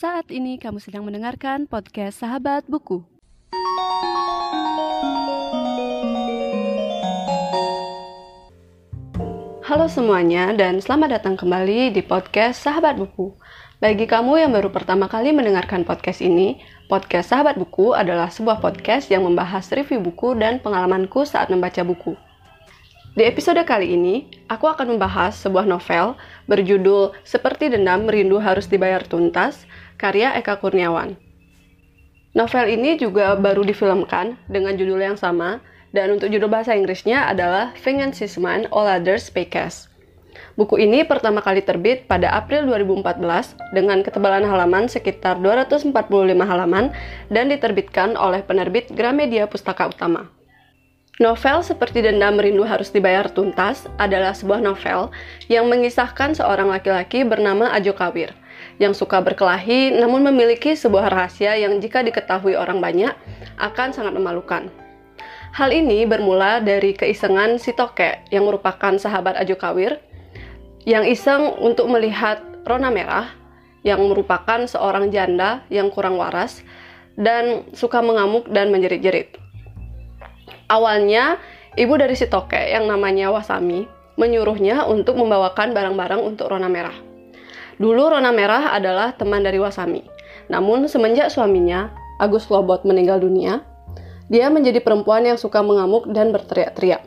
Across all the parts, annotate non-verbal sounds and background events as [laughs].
Saat ini kamu sedang mendengarkan podcast Sahabat Buku. Halo semuanya dan selamat datang kembali di podcast Sahabat Buku. Bagi kamu yang baru pertama kali mendengarkan podcast ini, podcast Sahabat Buku adalah sebuah podcast yang membahas review buku dan pengalamanku saat membaca buku. Di episode kali ini, aku akan membahas sebuah novel berjudul Seperti Dendam Rindu Harus Dibayar Tuntas karya Eka Kurniawan. Novel ini juga baru difilmkan dengan judul yang sama, dan untuk judul bahasa Inggrisnya adalah Sisman All Others Paycast. Buku ini pertama kali terbit pada April 2014 dengan ketebalan halaman sekitar 245 halaman dan diterbitkan oleh penerbit Gramedia Pustaka Utama. Novel seperti Dendam Rindu Harus Dibayar Tuntas adalah sebuah novel yang mengisahkan seorang laki-laki bernama Ajo Kawir yang suka berkelahi namun memiliki sebuah rahasia yang jika diketahui orang banyak akan sangat memalukan. Hal ini bermula dari keisengan si Toke yang merupakan sahabat Ajo Kawir yang iseng untuk melihat Rona Merah yang merupakan seorang janda yang kurang waras dan suka mengamuk dan menjerit-jerit. Awalnya, ibu dari si Toke yang namanya Wasami menyuruhnya untuk membawakan barang-barang untuk Rona Merah. Dulu Rona Merah adalah teman dari Wasami. Namun semenjak suaminya, Agus Lobot meninggal dunia, dia menjadi perempuan yang suka mengamuk dan berteriak-teriak.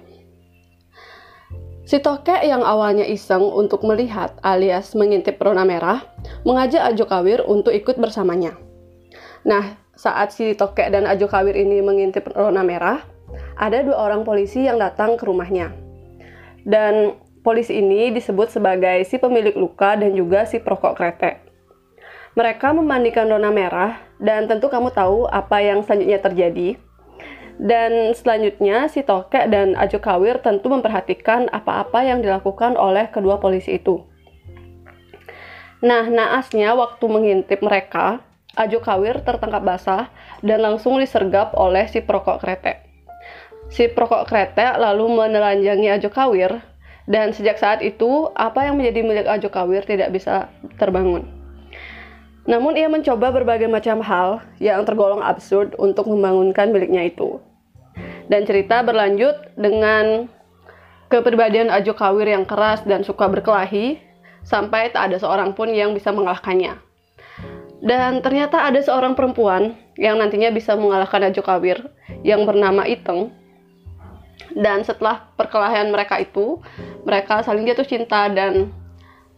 Si Tokek yang awalnya iseng untuk melihat alias mengintip Rona Merah, mengajak Ajo Kawir untuk ikut bersamanya. Nah, saat si Tokek dan Ajo Kawir ini mengintip Rona Merah, ada dua orang polisi yang datang ke rumahnya. Dan Polisi ini disebut sebagai si pemilik luka dan juga si perokok kretek. Mereka memandikan Rona merah dan tentu kamu tahu apa yang selanjutnya terjadi. Dan selanjutnya si Tokek dan Ajo Kawir tentu memperhatikan apa-apa yang dilakukan oleh kedua polisi itu. Nah, naasnya waktu mengintip mereka, Ajo Kawir tertangkap basah dan langsung disergap oleh si perokok kretek. Si perokok kretek lalu menelanjangi Ajo Kawir dan sejak saat itu, apa yang menjadi milik Ajo Kawir tidak bisa terbangun. Namun ia mencoba berbagai macam hal yang tergolong absurd untuk membangunkan miliknya itu. Dan cerita berlanjut dengan kepribadian Ajo Kawir yang keras dan suka berkelahi, sampai tak ada seorang pun yang bisa mengalahkannya. Dan ternyata ada seorang perempuan yang nantinya bisa mengalahkan Ajo Kawir yang bernama Iteng dan setelah perkelahian mereka itu mereka saling jatuh cinta dan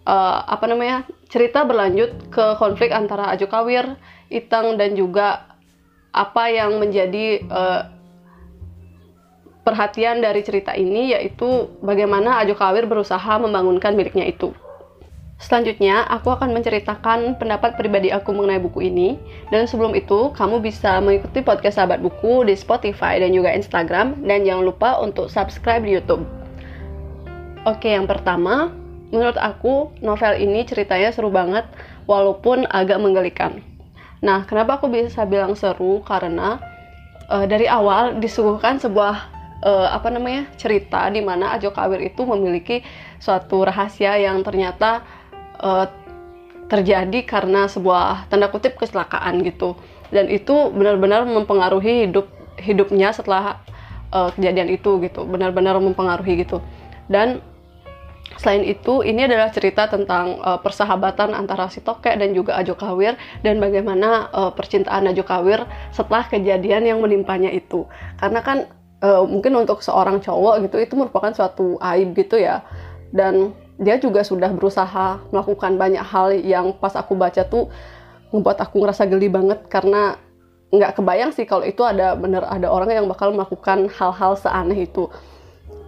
uh, apa namanya cerita berlanjut ke konflik antara Ajo Kawir, Itang dan juga apa yang menjadi uh, perhatian dari cerita ini yaitu bagaimana Ajo Kawir berusaha membangunkan miliknya itu. Selanjutnya, aku akan menceritakan pendapat pribadi aku mengenai buku ini. Dan sebelum itu, kamu bisa mengikuti podcast Sahabat Buku di Spotify dan juga Instagram. Dan jangan lupa untuk subscribe di YouTube. Oke, yang pertama, menurut aku novel ini ceritanya seru banget, walaupun agak menggelikan. Nah, kenapa aku bisa bilang seru? Karena uh, dari awal disuguhkan sebuah uh, apa namanya cerita di mana Ajo Kawir itu memiliki suatu rahasia yang ternyata uh, terjadi karena sebuah tanda kutip kecelakaan gitu dan itu benar-benar mempengaruhi hidup hidupnya setelah uh, kejadian itu gitu benar-benar mempengaruhi gitu dan Selain itu, ini adalah cerita tentang uh, persahabatan antara si Toke dan juga Ajo Kawir dan bagaimana uh, percintaan Ajo Kawir setelah kejadian yang menimpanya itu. Karena kan uh, mungkin untuk seorang cowok gitu itu merupakan suatu aib gitu ya. Dan dia juga sudah berusaha melakukan banyak hal yang pas aku baca tuh membuat aku ngerasa geli banget karena nggak kebayang sih kalau itu ada bener ada orang yang bakal melakukan hal-hal seaneh itu.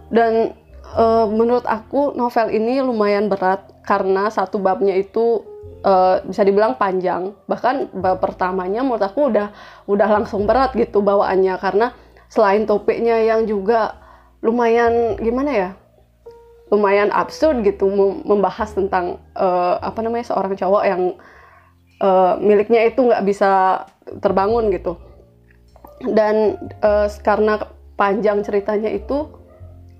Dan e, menurut aku novel ini lumayan berat karena satu babnya itu e, bisa dibilang panjang. Bahkan bab pertamanya menurut aku udah udah langsung berat gitu bawaannya. Karena selain topiknya yang juga lumayan gimana ya lumayan absurd gitu membahas tentang uh, apa namanya seorang cowok yang uh, miliknya itu nggak bisa terbangun gitu. Dan uh, karena panjang ceritanya itu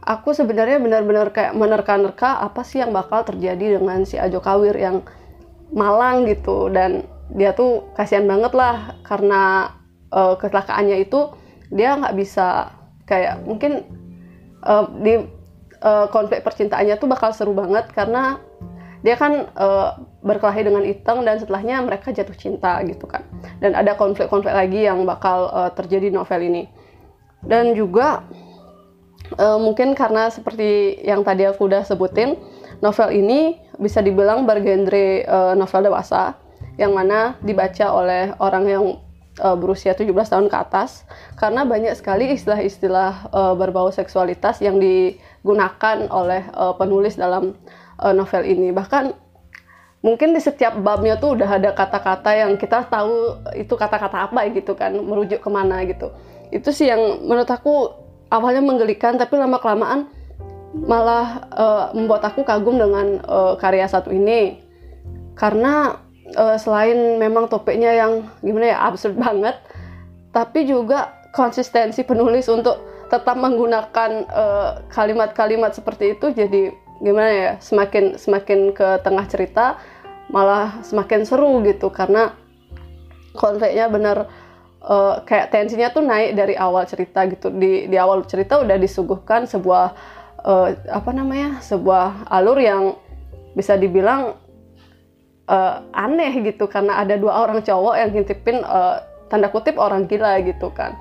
aku sebenarnya benar-benar kayak menerka-nerka apa sih yang bakal terjadi dengan si Ajo Kawir yang malang gitu. Dan dia tuh kasihan banget lah karena uh, kecelakaannya itu dia nggak bisa kayak mungkin uh, di uh, konflik percintaannya tuh bakal seru banget karena dia kan uh, berkelahi dengan Iteng dan setelahnya mereka jatuh cinta gitu kan. Dan ada konflik-konflik lagi yang bakal uh, terjadi novel ini. Dan juga uh, mungkin karena seperti yang tadi aku udah sebutin novel ini bisa dibilang bergenre uh, novel dewasa yang mana dibaca oleh orang yang uh, berusia 17 tahun ke atas. Karena banyak sekali istilah-istilah uh, berbau seksualitas yang digunakan oleh uh, penulis dalam uh, novel ini. Bahkan mungkin di setiap babnya tuh udah ada kata-kata yang kita tahu itu kata-kata apa gitu kan merujuk ke mana gitu. Itu sih yang menurut aku awalnya menggelikan tapi lama kelamaan malah uh, membuat aku kagum dengan uh, karya satu ini. Karena uh, selain memang topiknya yang gimana ya absurd [laughs] banget tapi juga konsistensi penulis untuk tetap menggunakan kalimat-kalimat uh, seperti itu jadi gimana ya semakin semakin ke tengah cerita malah semakin seru gitu. Karena konfliknya bener uh, kayak tensinya tuh naik dari awal cerita gitu. Di di awal cerita udah disuguhkan sebuah uh, apa namanya sebuah alur yang bisa dibilang uh, aneh gitu. Karena ada dua orang cowok yang ngintipin uh, tanda kutip orang gila gitu kan.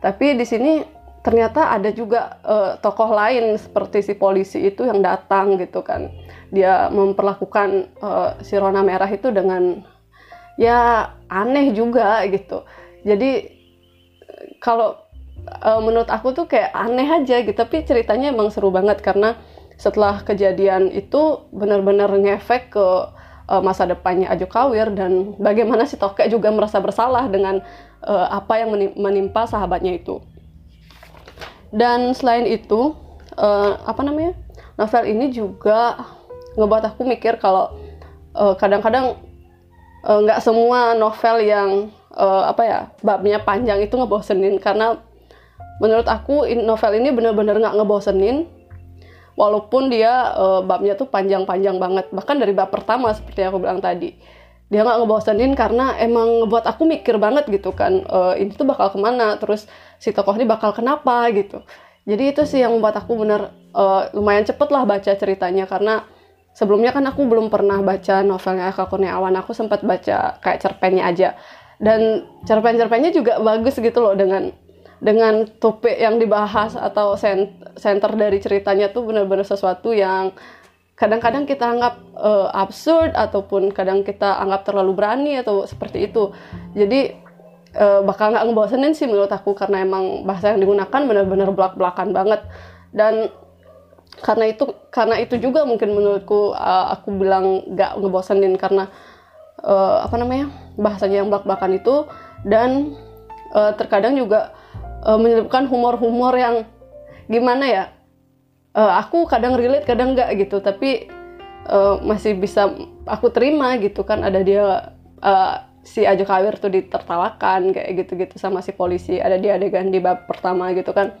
Tapi di sini ternyata ada juga uh, tokoh lain seperti si polisi itu yang datang gitu kan. Dia memperlakukan uh, si Rona Merah itu dengan ya aneh juga gitu. Jadi kalau uh, menurut aku tuh kayak aneh aja gitu. Tapi ceritanya emang seru banget karena setelah kejadian itu benar-benar ngefek ke masa depannya Ajo Kawir dan bagaimana si Tokek juga merasa bersalah dengan apa yang menimpa sahabatnya itu dan selain itu uh, apa namanya novel ini juga ngebuat aku mikir kalau uh, kadang-kadang eh, nggak uh, semua novel yang uh, apa ya babnya panjang itu ngebosenin. Karena menurut aku novel ini bener-bener nggak ngebosenin. Walaupun dia uh, babnya tuh panjang-panjang banget. Bahkan dari bab pertama seperti yang aku bilang tadi dia nggak ngebosenin karena emang ngebuat aku mikir banget gitu kan uh, ini tuh bakal ke mana? Terus si tokoh ini bakal kenapa? gitu. Jadi itu sih yang membuat aku bener uh, lumayan cepet lah baca ceritanya. Karena sebelumnya kan aku belum pernah baca novelnya Eka Kurniawan. Aku sempat baca kayak cerpennya aja. Dan cerpen-cerpennya juga bagus gitu loh dengan dengan topik yang dibahas atau center dari ceritanya tuh bener-bener sesuatu yang kadang-kadang kita anggap uh, absurd ataupun kadang kita anggap terlalu berani atau seperti itu. Jadi uh, bakal nggak ngebosenin sih menurut aku karena emang bahasa yang digunakan benar-benar belak-belakan banget. Dan karena itu karena itu juga mungkin menurutku uh, aku bilang nggak ngebosenin karena uh, apa namanya bahasanya yang belak-belakan itu. Dan uh, terkadang juga uh, menyebabkan humor-humor yang gimana ya uh, aku kadang relate kadang enggak gitu. Tapi uh, masih bisa aku terima gitu kan ada dia uh, si Ajo Kawir tuh ditertawakan kayak gitu-gitu sama si polisi. Ada di adegan di bab pertama gitu kan.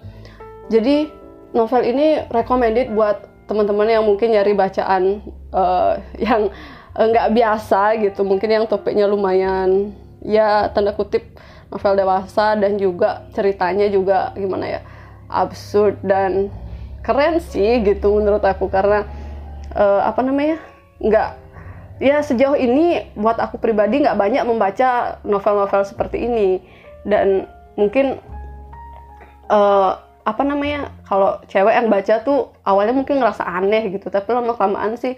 Jadi novel ini recommended buat teman-teman yang mungkin nyari bacaan uh, yang nggak uh, biasa gitu. Mungkin yang topiknya lumayan ya tanda kutip novel dewasa dan juga ceritanya juga gimana ya absurd dan keren sih gitu menurut aku karena uh, apa namanya nggak ya sejauh ini buat aku pribadi nggak banyak membaca novel-novel seperti ini. Dan mungkin uh, apa namanya kalau cewek yang baca tuh awalnya mungkin ngerasa aneh gitu tapi lama kelamaan sih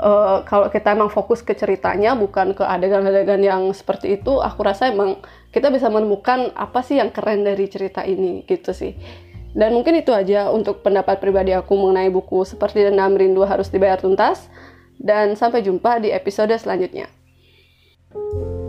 uh, kalau kita emang fokus ke ceritanya bukan ke adegan-adegan yang seperti itu aku rasa emang kita bisa menemukan apa sih yang keren dari cerita ini gitu sih dan mungkin itu aja untuk pendapat pribadi aku mengenai buku Seperti Dendam Rindu Harus Dibayar Tuntas. Dan sampai jumpa di episode selanjutnya. thank you